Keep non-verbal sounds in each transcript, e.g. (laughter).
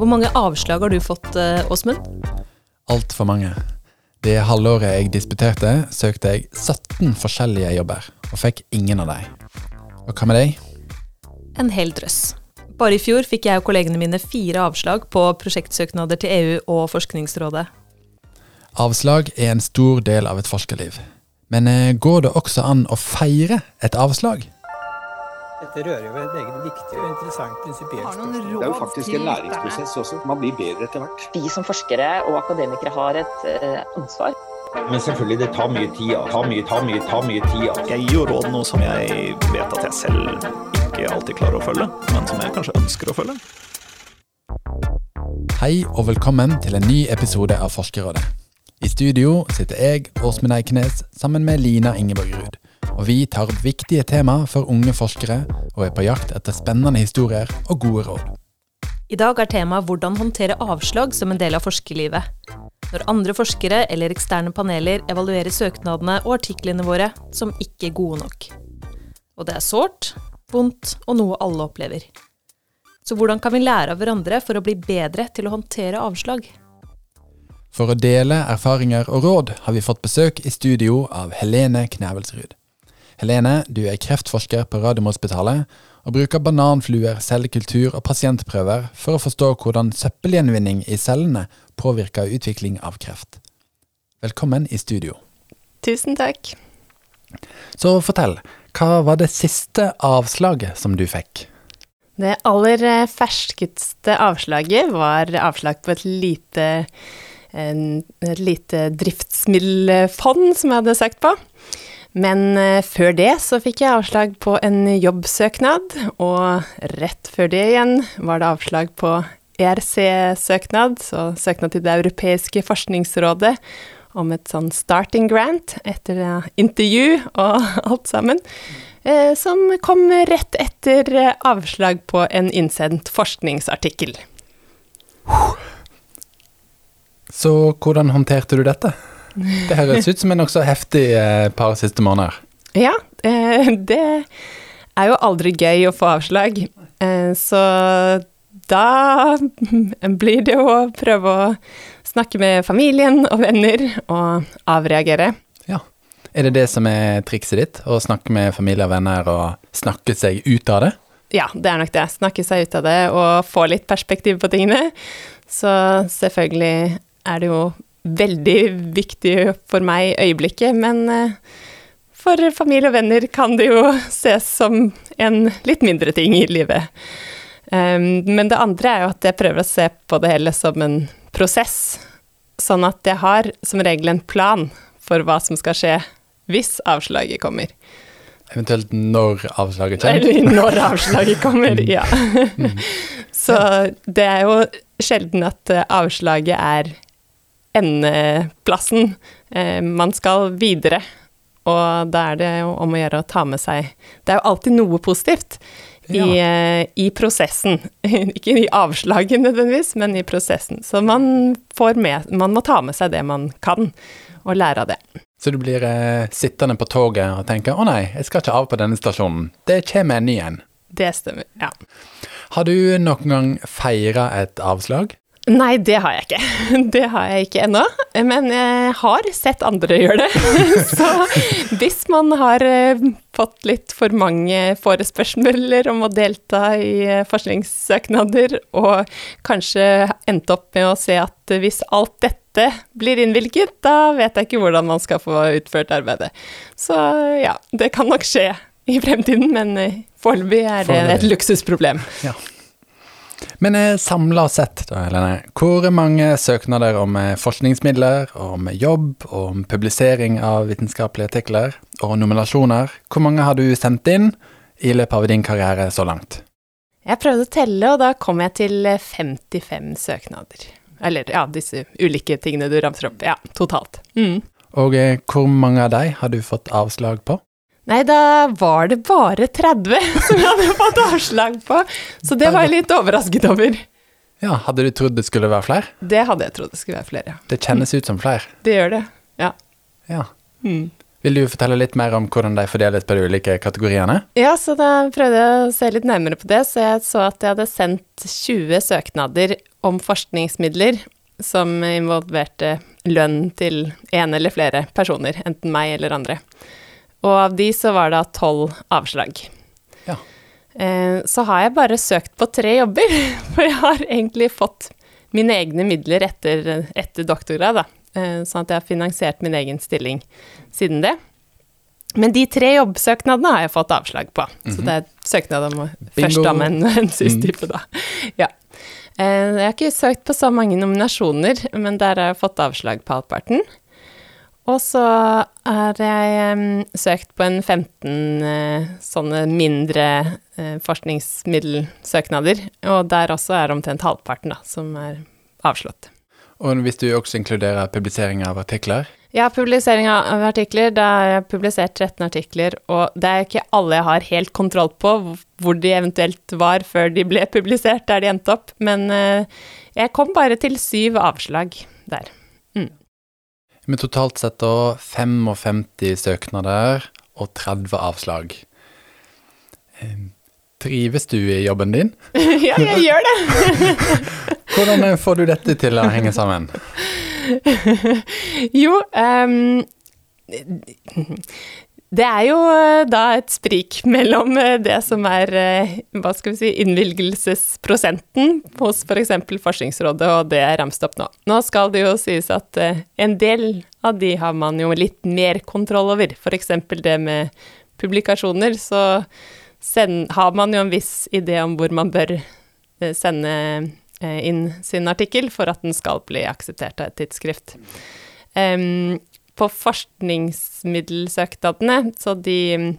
Hvor mange avslag har du fått, eh, Åsmund? Altfor mange. Det halvåret jeg disputerte, søkte jeg 17 forskjellige jobber, og fikk ingen av dem. Og hva med deg? En hel drøss. Bare i fjor fikk jeg og kollegene mine fire avslag på prosjektsøknader til EU og Forskningsrådet. Avslag er en stor del av et forskerliv. Men eh, går det også an å feire et avslag? Dette rører jo ved et meget viktig og interessant prinsipielt spørsmål. Det er jo faktisk en læringsprosess også. Man blir bedre etter hvert. Vi som forskere og akademikere har et eh, ansvar. Men selvfølgelig, det tar mye tid. ja. Tar mye, tar mye, tar mye tid. ja. Jeg gir jo råd noe som jeg vet at jeg selv ikke alltid klarer å følge, men som jeg kanskje ønsker å følge. Hei og velkommen til en ny episode av Forskerrådet. I studio sitter jeg, Åsmund Eikenes, sammen med Lina Ingeborg Ruud. Og vi tar opp viktige tema for unge forskere, og er på jakt etter spennende historier og gode råd. I dag er temaet hvordan håndtere avslag som en del av forskerlivet. Når andre forskere eller eksterne paneler evaluerer søknadene og artiklene våre som ikke gode nok. Og det er sårt, vondt og noe alle opplever. Så hvordan kan vi lære av hverandre for å bli bedre til å håndtere avslag? For å dele erfaringer og råd har vi fått besøk i studio av Helene Knævelsrud. Helene, du er kreftforsker på Radiumhospitalet og bruker bananfluer, cellekultur og pasientprøver for å forstå hvordan søppelgjenvinning i cellene påvirker utvikling av kreft. Velkommen i studio. Tusen takk. Så fortell, hva var det siste avslaget som du fikk? Det aller eh, ferskeste avslaget var avslag på et lite, et lite driftsmiddelfond som jeg hadde søkt på. Men eh, før det så fikk jeg avslag på en jobbsøknad, og rett før det igjen var det avslag på ERC-søknad, så søknad til Det europeiske forskningsrådet om et sånn starting grant etter intervju og (laughs) alt sammen, eh, som kom rett etter avslag på en innsendt forskningsartikkel. Så hvordan håndterte du dette? Det høres ut som en nokså heftig eh, par siste måneder. Ja, eh, det er jo aldri gøy å få avslag, eh, så da blir det jo å prøve å snakke med familien og venner og avreagere. Ja. Er det det som er trikset ditt? Å snakke med familie og venner og snakke seg ut av det? Ja, det er nok det. Snakke seg ut av det og få litt perspektiv på tingene. Så selvfølgelig er det jo veldig viktig for meg i øyeblikket, men eh, for familie og venner kan det jo ses som en litt mindre ting i livet. Um, men det andre er jo at jeg prøver å se på det hele som en prosess, sånn at jeg har som regel en plan for hva som skal skje hvis avslaget kommer. Eventuelt når avslaget kommer? Eller når avslaget kommer, ja. (laughs) Så det er jo sjelden at eh, avslaget er endeplassen. Eh, Man skal videre, og da er det jo om å gjøre å ta med seg Det er jo alltid noe positivt i, eh, i prosessen. (laughs) Ikke i avslaget nødvendigvis, men i prosessen. Så man, får med, man må ta med seg det man kan, og lære av det. Så du blir eh, sittende på toget og tenker 'Å nei, jeg skal ikke av på denne stasjonen'. Det kommer en ny en. Det stemmer, ja. Har du noen gang feira et avslag? Nei, det har jeg ikke. (laughs) Det har jeg ikke ennå. Men jeg har sett andre gjøre det. (laughs) Så hvis man har eh, fått litt for mange forespørsler om å delta i eh, forskningssøknader, og kanskje endt opp med å se at hvis alt dette blir innvilget, da vet jeg ikke hvordan man skal få utført arbeidet. Så ja, det kan nok skje i fremtiden, men eh, foreløpig er det et luksusproblem. Ja. Men eh, samla sett, da, Helene. Hvor mange søknader om eh, forskningsmidler, om jobb, om publisering av vitenskapelige artikler og nominasjoner, hvor mange har du sendt inn i løpet av din karriere så langt? Jeg prøvde å telle, og da kom jeg til 55 søknader. Eller ja, disse ulike tingene du ramser opp. Ja, totalt. Mm. Og eh, hvor mange av de har du fått avslag på? Nei, da var det bare 30 (laughs) som jeg hadde fått avslag på, så det var jeg litt overrasket over. Ja, Hadde du trodd det skulle være flere? Det hadde jeg trodd det skulle være flere, ja. Det kjennes ut som flere. Det gjør det, ja. Ja. Mm. Vil du fortelle litt mer om hvordan de fordeles på de ulike kategoriene? Ja, så da prøvde jeg å se litt nærmere på det, så jeg så at jeg hadde sendt 20 søknader om forskningsmidler som involverte lønn til en eller flere personer, enten meg eller andre. Og av de så var det tolv avslag. Ja. Eh, så har jeg bare søkt på tre jobber, (laughs) for jeg har egentlig fått mine egne midler etter, etter doktorgrad, da. Eh, sånn at jeg har finansiert min egen stilling siden det. Men de tre jobbsøknadene har jeg fått avslag på. Så det er søknad om Bingo. førsteamanuensis-type, (laughs) da. Ja. Eh, Jeg har ikke søkt på så mange nominasjoner, men der har jeg fått avslag på halvparten. Og så har jeg um, søkt på en 15 uh, sånne mindre uh, forskningsmiddelsøknader, og der også er omtrent halvparten da, som er avslått. Og hvis du også inkluderer publisering av artikler? Ja, publisering av artikler. Da har jeg publisert 13 artikler, og det er ikke alle jeg har helt kontroll på hvor de eventuelt var før de ble publisert, der de endte opp, men uh, jeg kom bare til syv avslag der. Med totalt sett da 55 søknader og 30 avslag. Trives du i jobben din? (laughs) ja, jeg (laughs) gjør det! (laughs) Hvordan eh, får du dette til å henge sammen? jo, ehm, det er jo eh, da et sprik (laughs) mellom eh, det som er, eh, hva skal vi si, innvilgelsesprosenten hos f.eks. For Forskningsrådet og det jeg ramset opp nå. Nå skal det jo sies at en del av de har man jo litt mer kontroll over. F.eks. det med publikasjoner, så send, har man jo en viss idé om hvor man bør sende inn sin artikkel for at den skal bli akseptert av et tidsskrift. Em, på forskningsmiddelsøknadene, så de mm,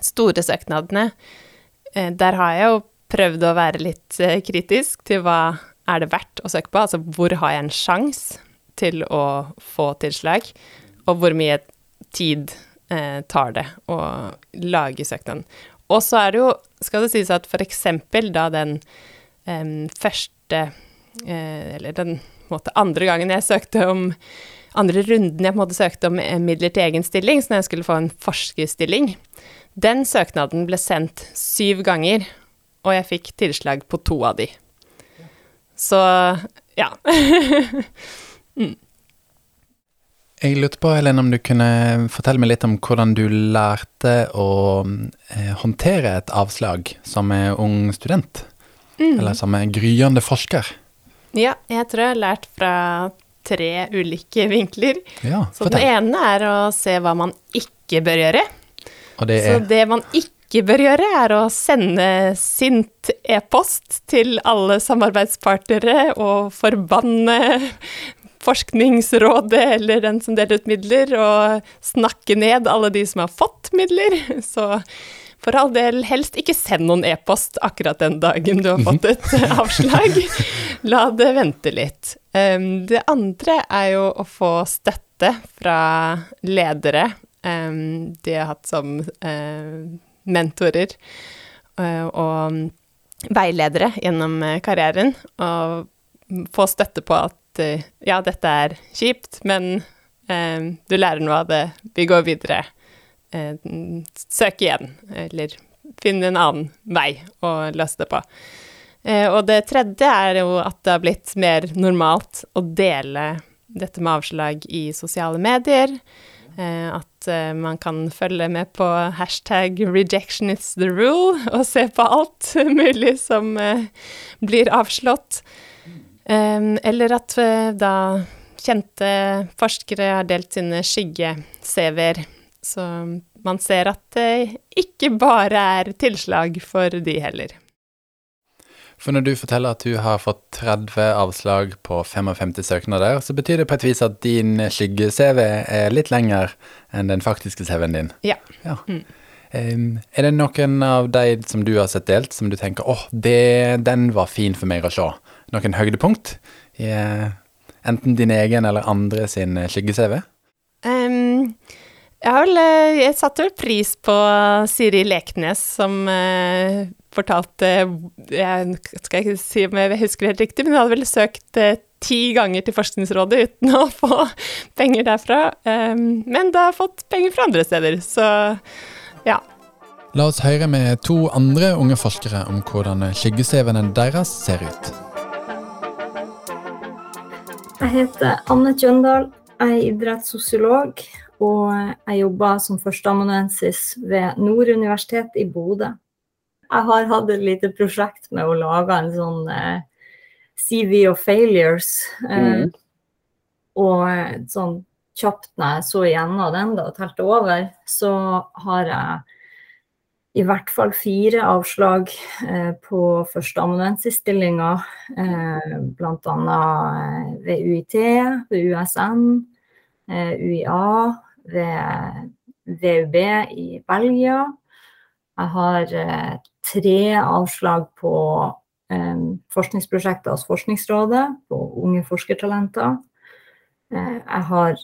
store søknadene, eh, der har jeg jo prøvd å være litt eh, kritisk til hva er det verdt å søke på, altså hvor har jeg en sjanse til å få tilslag, og hvor mye tid eh, tar det å lage søknaden. Og så er det jo, skal det sies at eksempel da den em, første, eh, eller den måte, andre gangen jeg søkte om andre runden jeg på en måte søkte om eh, midler til egen stilling, så når jeg skulle få en forskerstilling, den søknaden ble sendt syv ganger, og jeg fikk tilslag på to av de. Så ja. (laughs) Jeg lurte på, Helene, om du kunne fortelle meg litt om hvordan du lærte å eh, håndtere et avslag som er ung student? Eller som er gryende forsker? ja, jeg tror jeg har lært fra tre ulike vinkler. Ja, Så den ene er å se hva man ikke bør gjøre. Det Så er det man ikke bør gjøre, er å sende sint e-post til alle samarbeidspartnere og forbanne Forskningsrådet eller den som deler ut midler, og snakke ned alle de som har fått midler. (laughs) Så for all del, helst ikke send noen e-post akkurat den dagen du har fått et (laughs) avslag. La det vente litt. Det andre er jo å få støtte fra ledere de har hatt som uh, mentorer uh, og veiledere gjennom uh, karrieren, og få støtte på at ja, dette er kjipt, men du lærer noe av det, vi går videre. Uh, søk igjen, eller finne en annen vei å løse det på. Eh, og det tredje er jo at det har blitt mer normalt å dele dette med avslag i sosiale medier. Eh, at eh, man kan følge med på hashtag 'rejection is the rule' og se på alt (laughs) mulig som eh, blir avslått. Eh, eller at eh, da kjente forskere har delt sine skygge-CV-er, så man ser at det ikke bare er tilslag for de heller. For når du forteller at du har fått 30 avslag på 55 søknader, så betyr det på et vis at din skygge-CV er litt lenger enn den faktiske CV-en din. Ja. Ja. Mm. er det noen av de som du har sett delt, som du tenker åh, oh, den var fin for meg å se? Noen høydepunkt i eh, enten din egen eller andre sin skygge-CV? Ehm, jeg, har vel, eh, jeg satte vel pris på Siri Leknes, som eh, fortalte Jeg skal ikke si om jeg husker det helt riktig, men hun hadde vel søkt eh, ti ganger til Forskningsrådet uten å få (laughs) penger derfra. Eh, men det har fått penger fra andre steder, så ja. La oss høre med to andre unge forskere om hvordan skygge-CV-ene deres ser ut. Jeg heter Anne Kjøndal. Jeg er idrettssosiolog, og jeg jobber som førsteamanuensis ved Nord universitet i Bodø. Jeg har hatt et lite prosjekt med å lage en sånn eh, CV of failures. Eh, mm. Og sånn kjapt når jeg så igjennom den da, og telte over, så har jeg i hvert fall fire avslag eh, på førsteamanuensisstillinga, eh, bl.a. Eh, ved UiT, ved USN, eh, UiA, ved VUB i Belgia. Jeg har eh, tre avslag på eh, forskningsprosjekter hos Forskningsrådet, på unge forskertalenter. Eh, jeg har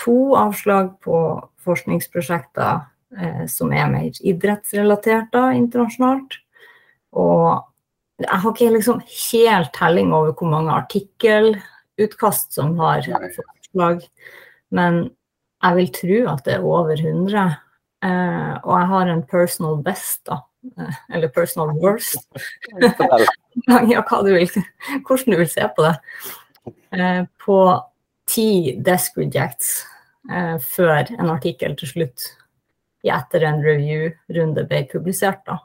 to avslag på forskningsprosjekter eh, som er mer idrettsrelatert da, internasjonalt. Og jeg har ikke liksom helt telling over hvor mange artikkelutkast som har forslag, men jeg vil tro at det er over 100. Eh, og jeg har en personal best, da. Eh, eller personal worst. (laughs) ja, hva du vil, hvordan du vil se på det. Eh, på ti desk rejects eh, før en artikkel til slutt etter en review-runde ble publisert. Da.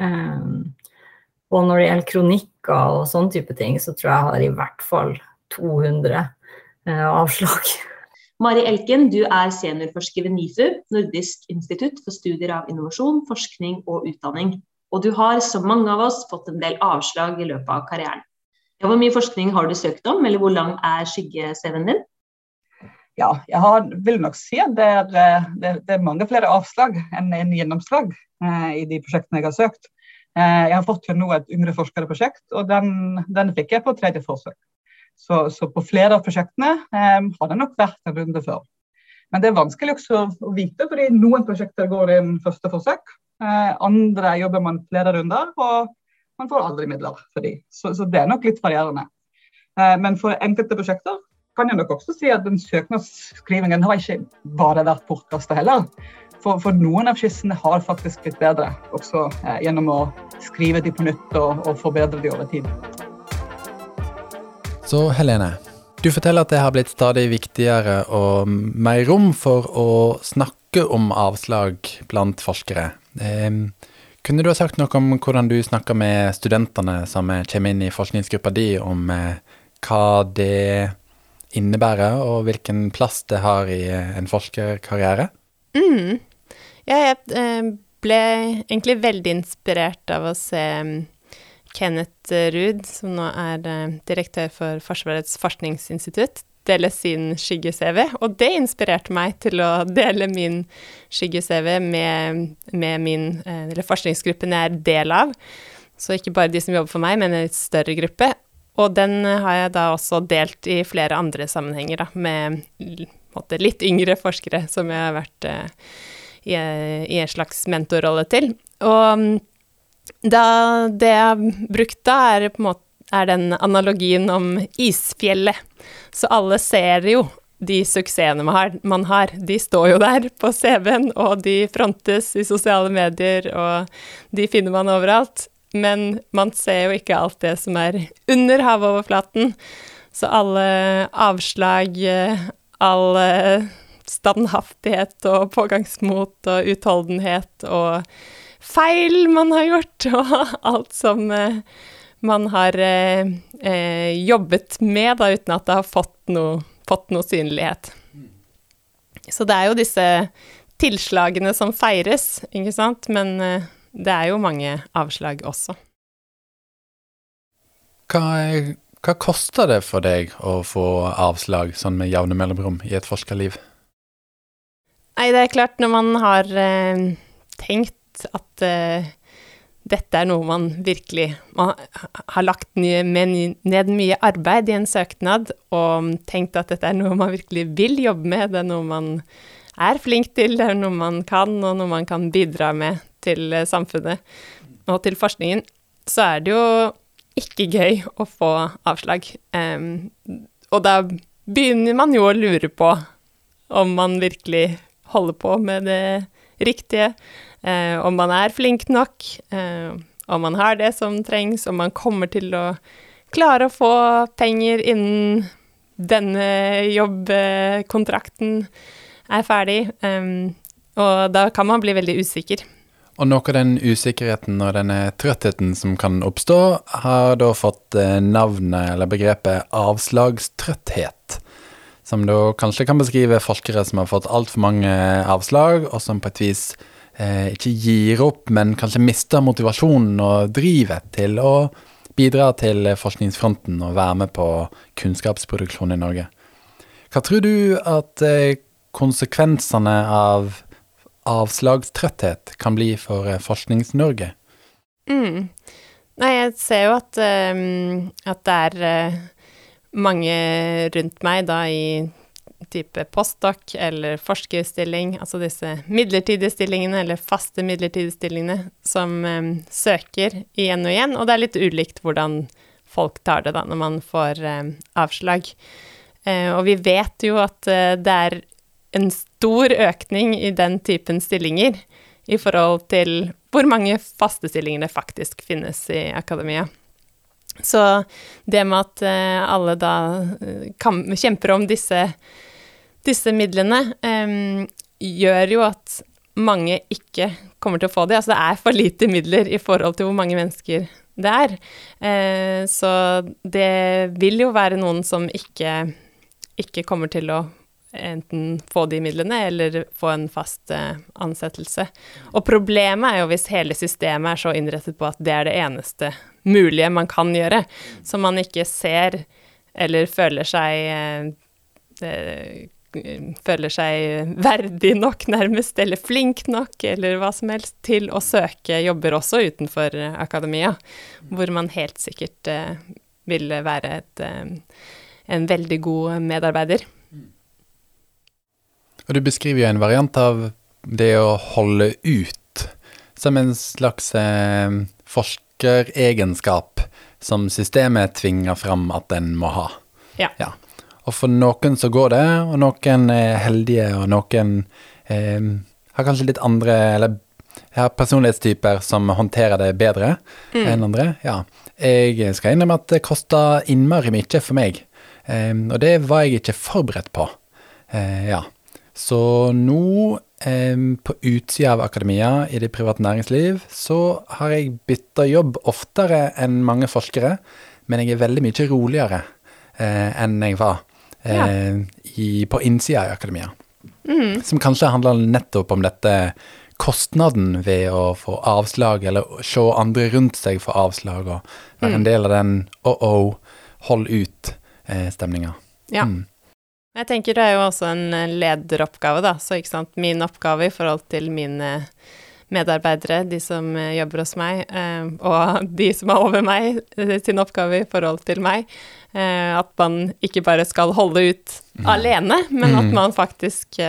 Um, og når det gjelder kronikker og sånne type ting, så tror jeg jeg har i hvert fall 200 uh, eh, avslag. Mari Elken, du er seniorforsker ved NIFU, Nordisk institutt for studier av innovasjon, forskning og utdanning. Og du har, som mange av oss, fått en del avslag i løpet av karrieren. Hvor mye forskning har du søkt om, eller hvor lang er skygge-CV-en din? ja, jeg har, vil nok si at det er, det, det er mange flere avslag enn en gjennomslag eh, i de prosjektene jeg har søkt. Eh, jeg har fått til nå et yngre forskere-prosjekt, og den, den, fikk jeg på tredje forsøk. Så, så på flere av prosjektene eh, har det nok vært en runde før. Men det er vanskelig også å vite, fordi noen prosjekter går inn første forsøk. Eh, andre jobber man flere runder, og man får aldri midler for de. Så, så det er nok litt varierende. Eh, men for enkelte prosjekter kan jeg nok også si at den søknadsskrivingen har ikke bare vært bortkasta heller. For, for, noen av skissene har faktisk blitt bedre, også eh, gjennom å skrive de på nytt og, og forbedre de over tid. Så Helene, du forteller at det har blitt stadig viktigere og mer rom for å snakke om avslag blant forskere. Eh, kunne du ha sagt noe om hvordan du snakker med studentene som kommer inn i forskningsgruppa di, om eh, hva det innebærer, og hvilken plass det har i en forskerkarriere? Mm. Ja, jeg eh, ble egentlig veldig inspirert av å se Kenneth Ruud, som nå er eh, direktør for Forsvarets forskningsinstitutt, dele sin skygge-CV. Og det inspirerte meg til å dele min skygge-CV med, med min eh, eller forskningsgruppen jeg er del av. Så ikke bare de som jobber for meg, men en litt større gruppe. Og den har jeg da også delt i flere andre sammenhenger, da, med måte, litt yngre forskere som jeg har vært uh, i, i, en slags mentorrolle til. Og mm, da, det jeg har brukt da, er måte er den analogien om isfjellet. Så alle ser jo de suksessene man har, man har. De står jo der på CV-en, og de frontes i sosiale medier, og de finner man overalt men man ser jo ikke alt det som er under havoverflaten. Så alle avslag, all standhaftighet og pågangsmot og utholdenhet og feil man har gjort, (laughs) og alt som eh, man har eh, eh, jobbet med, da, uten at det har fått noe, fått noe synlighet. Så det er jo disse tilslagene som feires, ikke sant, men det er jo mange avslag også. Hva, hva koster det for deg å få avslag sånn med jevne mellomrom i et forskerliv? Nei, det er klart, når man har eh, tenkt at uh, dette er noe man virkelig man har lagt ned, mye arbeid i en søknad, og tenkt at dette er noe man virkelig vil jobbe med, det er noe man er flink til, det er noe man kan, og noe man kan bidra med til eh, samfunnet og til forskningen, så er det jo ikke gøy å få avslag. Um, og da begynner man jo å lure på om man virkelig holder på med det riktige, om man er flink nok, uh, om man har det som trengs, om man kommer til å klare å få penger innen denne jobbkontrakten er ferdig. Um, og da kan man bli veldig usikker. Og noe av den usikkerheten og denne trøttheten som kan oppstå, har da fått eh, navnet eller begrepet avslagstrøtthet. Som da kanskje kan beskrive forskere som har fått altfor mange avslag, og som på et vis eh, ikke gir opp, men kanskje mister motivasjonen og drivet til å bidra til forskningsfronten og være med på kunnskapsproduksjon i Norge. Hva tror du at eh, konsekvensene av avslagstrøtthet kan bli for eh, Forsknings-Norge? Mm. Nei, jeg ser jo at, um, at det er uh, mange rundt meg da i type postdoc eller forskerstilling, altså disse midlertidige stillingene eller faste midlertidige stillingene, som um, søker igjen og igjen, og det er litt ulikt hvordan folk tar det da når man får um, avslag. Uh, og vi vet jo at uh, det er en stor økning i den typen stillinger i forhold til hvor mange faste stillinger det faktisk finnes i akademia. Så det med at alle da kjemper om disse, disse midlene, um, gjør jo at mange ikke kommer til å få de. Altså det er for lite midler i forhold til hvor mange mennesker det er. Uh, så det vil jo være noen som ikke, ikke kommer til å enten få de midlene eller få en fast uh, ansettelse. Og problemet er jo hvis hele systemet er så innrettet på at det er det eneste mulige man kan gjøre, så man ikke ser eller føler seg uh, føler seg verdig nok, nærmest, eller flink nok, eller hva som helst, til å søke jobber også utenfor akademia, hvor man helt sikkert uh, vil være et, en veldig god medarbeider. Og du beskriver jo en variant av det å holde ut som en slags eh, forskeregenskap som systemet tvinger fram at en må ha. Ja. ja. Og for noen så går det, og noen er heldige, og noen eh, har kanskje litt andre Eller har personlighetstyper som håndterer det bedre mm. enn andre. Ja. Jeg skal innrømme at det kosta innmari mye for meg, eh, og det var jeg ikke forberedt på. Eh, ja. Så nå, eh, på utsida av akademia i det private næringsliv, så har jeg bytta jobb oftere enn mange forskere, men jeg er veldig mye roligere eh, enn jeg var ja. i, på innsida i akademia. Mm. Som kanskje handler nettopp om dette kostnaden ved å få avslag, eller se andre rundt seg få avslag, og være mm. en del av den oh-oh, hold ut-stemninga. ja. Mm. Jeg tenker det er jo også en eh, lederoppgave, da. Så ikke sant, min oppgave i forhold til mine medarbeidere, de som eh, jobber hos meg, eh, og (laughs) de som er over meg, sin oppgave i forhold til meg, at man ikke bare skal holde ut mm. alene, men at mm. man faktisk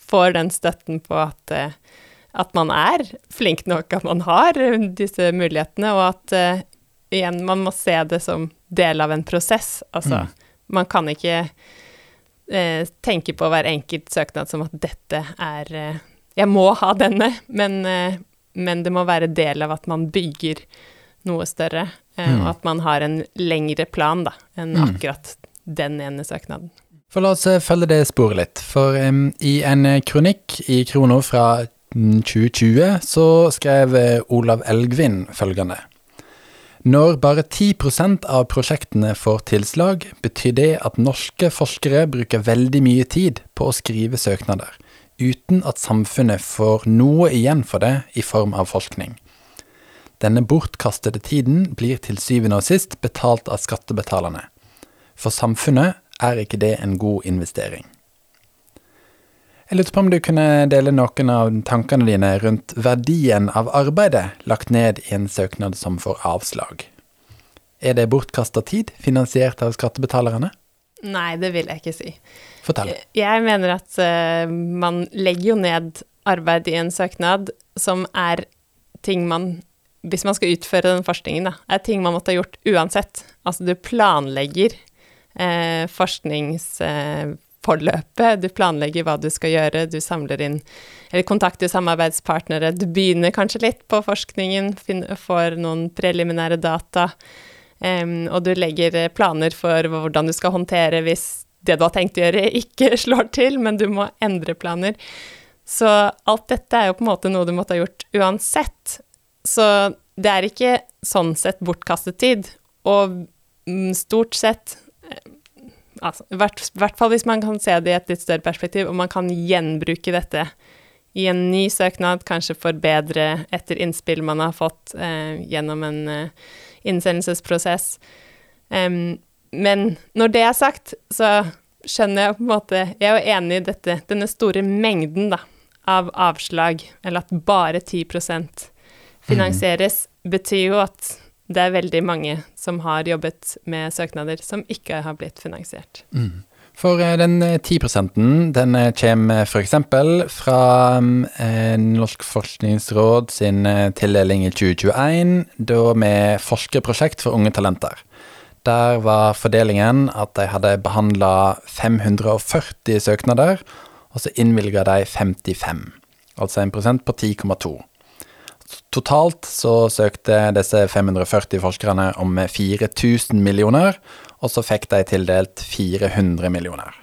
får den støtten på at, at man er flink nok, at man har disse mulighetene, og at igjen, man må se det som del av en prosess. Altså, mm. man kan ikke eh, tenke på hver enkelt søknad som at dette er eh, Jeg må ha denne, men, eh, men, det må være del av at man bygger noe større, eh, mm. og at man har en lengre plan da, enn mm. akkurat den ene søknaden. For la oss eh, følge det sporet litt. For um, i en kronikk i Krono fra 2020 så skrev Olav Elgvin følgende. Når bare 10% av prosjektene får tilslag, betyr det at norske forskere bruker veldig mye tid på å skrive søknader, uten at samfunnet får noe igjen for det i form av forskning. Denne bortkastede tiden blir til syvende og sist betalt av skattebetalerne. For samfunnet er ikke det en god investering. Jeg lurte på om du kunne dele noen av tankene dine rundt verdien av arbeidet lagt ned i en søknad som får avslag. Er det bortkasta tid, finansiert av skattebetalerne? Nei, det vil jeg ikke si. Fortell. Jeg mener at uh, man legger jo ned arbeid i en søknad som er ting man hvis man skal utføre den forskningen, da, er ting man måtte ha gjort uansett. Altså du planlegger uh, forskningsforløpet, du planlegger hva du skal gjøre, du samler inn eller kontakter samarbeidspartnere, du begynner kanskje litt på forskningen, får noen preliminære data, um, og du legger planer for hvordan du skal håndtere hvis det du har tenkt å gjøre, (laughs) ikke slår til, men du må endre planer. Så alt dette er jo på en måte noe du måtte ha gjort uansett. Så det er ikke sånn sett bortkastet tid. Og mm, stort sett eh, altså, I hvert, hvert fall hvis man kan se det i et litt større perspektiv, og man kan gjenbruke dette i en ny søknad, kanskje forbedre etter innspill man har fått eh, gjennom en eh, innsendelsesprosess. Um, men når det er sagt, så skjønner jeg på en måte Jeg er jo enig i dette, denne store mengden da, av avslag, eller at bare 10 finansieres, mm. betyr jo at det er veldig mange som har jobbet med søknader som ikke har blitt finansiert. Mm. For eh, den 10 eh, den eh, kommer f.eks. fra eh, Norsk forskningsråd sin tildeling i 2021, da med forskerprosjekt for unge talenter. Der var fordelingen at de hadde behandla 540 søknader, og så innvilga de 55. Altså en prosent på 10,2. Totalt så søkte disse 540 forskerne om 4000 millioner, og så fikk de tildelt 400 millioner.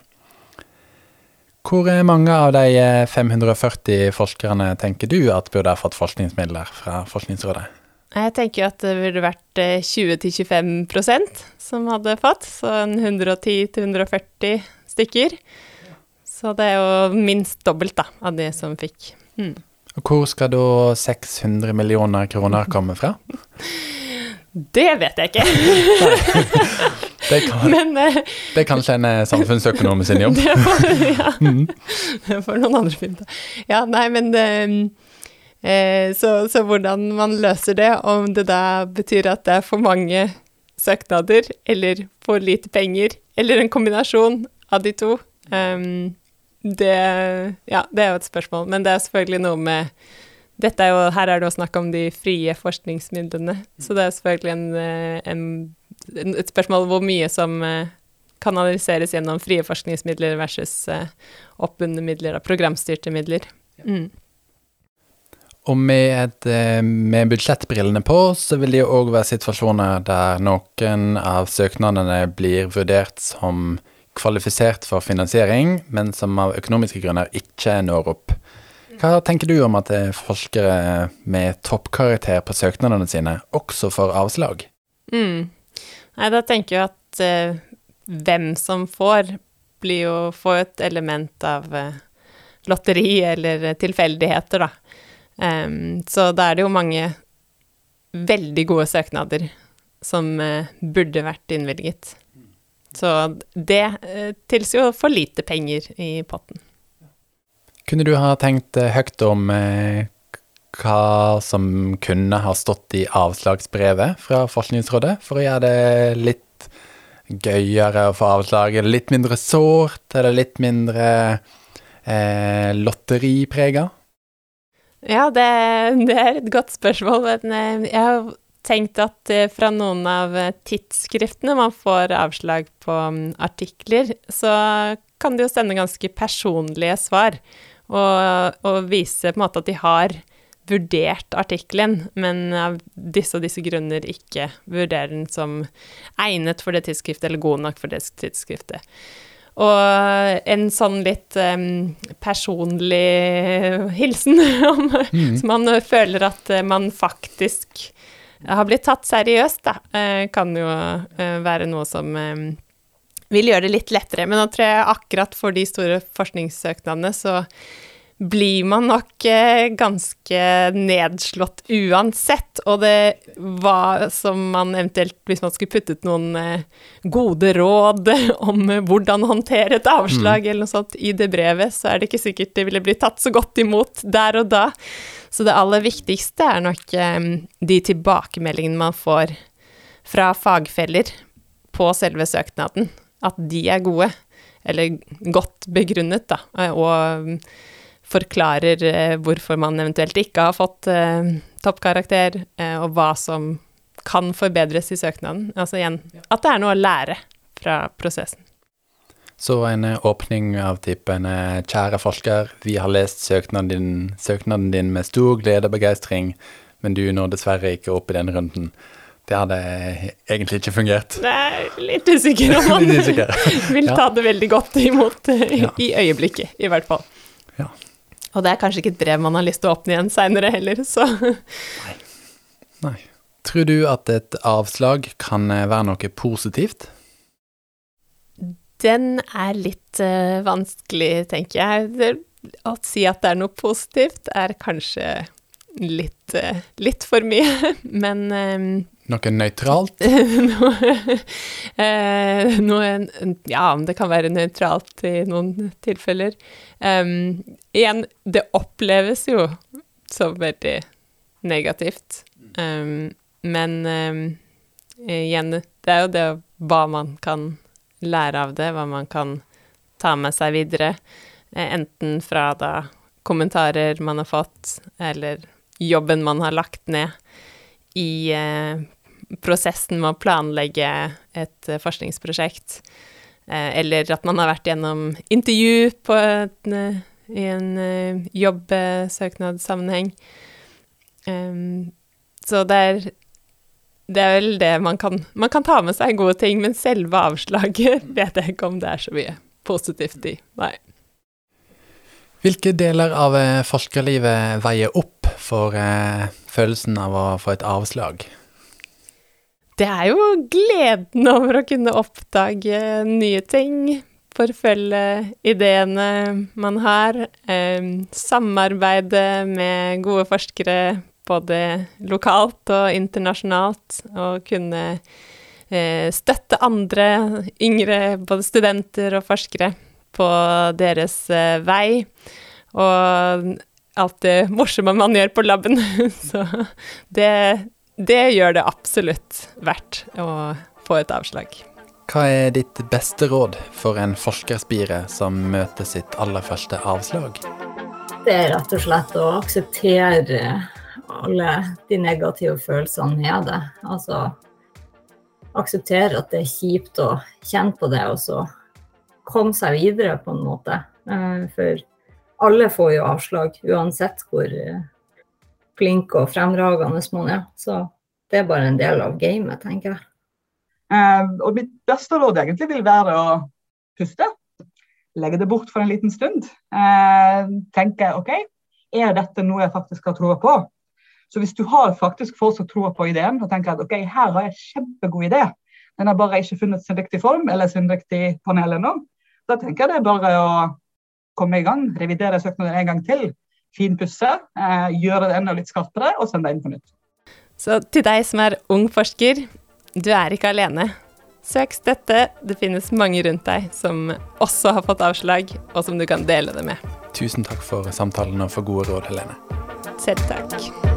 Hvor mange av de 540 forskerne tenker du at burde ha fått forskningsmidler fra Forskningsrådet? Jeg tenker at det burde vært 20-25 eh, som hadde fått, så 110-140 stykker. Så det er jo minst dobbelt da, av de som fikk. Mm. Hvor skal da 600 millioner kroner komme fra? (laughs) Det vet jeg ikke. det, kan, (laughs) Men, uh, det er kanskje en eh, samfunnsøkonom sin jobb. (laughs) det får, ja. Mm. det får noen andre finne ut Ja, nei, men uh, Eh, så, så, hvordan man løser det, om det da betyr at det er for mange søknader, eller for lite penger, eller en kombinasjon av de to, um, det, ja, det er jo et spørsmål. Men det er selvfølgelig noe med dette er jo, Her er det å snakke om de frie forskningsmidlene, så det er selvfølgelig en, eh, en, et spørsmål hvor mye som eh, kanaliseres gjennom frie forskningsmidler versus oppbundne midler og programstyrte midler. Mm. Og med, et, eh, med budsjettbrillene på, så vil det jo òg være situasjoner der noen av søknadene blir vurdert som kvalifisert for finansiering, men som av økonomiske grunner ikke når opp. Hva tenker du om at forskere med toppkarakter på søknadene sine også får avslag? Mm. Nei, da tenker jeg at uh, hvem som får, blir jo få et element av uh, lotteri eller tilfeldigheter, da. Um, så da er det jo mange veldig gode søknader som uh, burde vært innvilget. Så det uh, tilsier jo for lite penger i potten. Kunne du ha tenkt uh, høyt om hva som kunne ha stått i avslagsbrevet fra Forskningsrådet, for å gjøre det litt gøyere å få avslag? Er det litt mindre sårt? Er det litt mindre eh, lotteriprega? Ja, det, det, er et godt spørsmål. Men eh, jeg har tenkt at eh, fra noen av eh, tidsskriftene man får avslag på mm, artikler, så kan de jo sende ganske personlige svar. Og, og vise på en måte at de har vurdert artikkelen, men av disse og disse grunner ikke vurderer den som egnet for det tidsskriftet, eller god nok for det tidsskriftet. Og en sånn litt um, personlig hilsen, (laughs) om, mm. som man føler at man faktisk har blitt tatt seriøst, da, uh, kan jo uh, være noe som um, vil gjøre det litt lettere. Men nå tror jeg akkurat for de store forskningssøknadene så blir man nok eh, ganske nedslått uansett. Og det var som man eventuelt, hvis man skulle puttet noen eh, gode råd (laughs) om hvordan håndtere et avslag mm. eller noe sånt i det brevet, så er det ikke sikkert det ville blitt tatt så godt imot der og da. Så det aller viktigste er nok eh, de tilbakemeldingene man får fra fagfeller på selve søknaden. At de er gode, eller godt begrunnet, da. Og forklarer eh, hvorfor man eventuelt ikke har fått eh, toppkarakter, eh, og hva som kan forbedres i søknaden. Altså igjen, at det er noe å lære fra prosessen. Så en åpning av typen Kjære forsker, vi har lest søknaden din, søknaden din med stor glede og begeistring, men du når dessverre ikke opp i den runden. Det hadde egentlig ikke fungert. Er litt usikker om (laughs) man usikker. (laughs) vil ta det veldig godt imot Ja. i øyeblikket, i hvert fall. Ja. Og det er kanskje ikke et brev man har lyst til å åpne igjen seinere heller, så Nei. Nei. Tror du at et avslag kan eh, være noe positivt? Den er litt uh, vanskelig, tenker jeg. Det, å si at det er noe positivt, er kanskje litt, eh, litt for mye, (laughs) men eh, Noe nøytralt? (laughs) noe, eh, noe Ja, det kan være nøytralt i noen tilfeller. Um, igjen, det oppleves jo som veldig negativt. Um, men um, igjen, det er jo det hva man kan lære av det, hva man kan ta med seg videre. Eh, enten fra da kommentarer man har fått, eller jobben man har lagt ned i eh, prosessen med å planlegge et eh, forskningsprosjekt. Eh, eller at man har vært gjennom intervju et, i en jobbsøknadssammenheng. Så det er det er vel det man kan Man kan ta med seg gode ting, men selve avslaget (laughs) vet jeg ikke om det er så mye positivt i. Nei. Hvilke deler av forskerlivet veier opp for eh, følelsen av å få et avslag? Det er jo gleden over å kunne oppdage nye ting, forfølge ideene man har, eh, samarbeide med gode forskere både lokalt og internasjonalt, og kunne eh, støtte andre yngre, både studenter og forskere, på deres eh, vei. Og alt det morsomme man gjør på laben. (laughs) Så det, det gjør det absolutt verdt å få et avslag. Hva er ditt beste råd for en forskerspire som møter sitt aller første avslag? Det er rett og slett å akseptere alle de negative følelsene med det. Altså akseptere at det er kjipt å kjenne på det, og så komme seg videre på en måte. Eh, For alle får jo avslag, uansett hvor eh, flink og fremragende man er. Så det er bare en del av gamet, tenker jeg. Eh, og mitt beste råd egentlig vil være å puste. Legge det bort for en liten stund. Eh, tenke OK, er dette noe jeg faktisk har troa på? Så hvis du har faktisk fortsatt troa på ideen og tenker at OK, her har jeg en kjempegod idé, den har bare ikke funnet sin riktige form eller sin riktige panel ennå, da tenker jeg det er bare å komme i gang, revidere søknaden en gang til, finpusse, eh, gjøre det enda litt skarpere og sende det inn på nytt. Så til deg som er ung forsker, du er ikke alene. Søk støtte, det finnes mange rundt deg som også har fått avslag, og som du kan dele det med. Tusen takk for samtalen og for gode råd, Helene. Selv takk.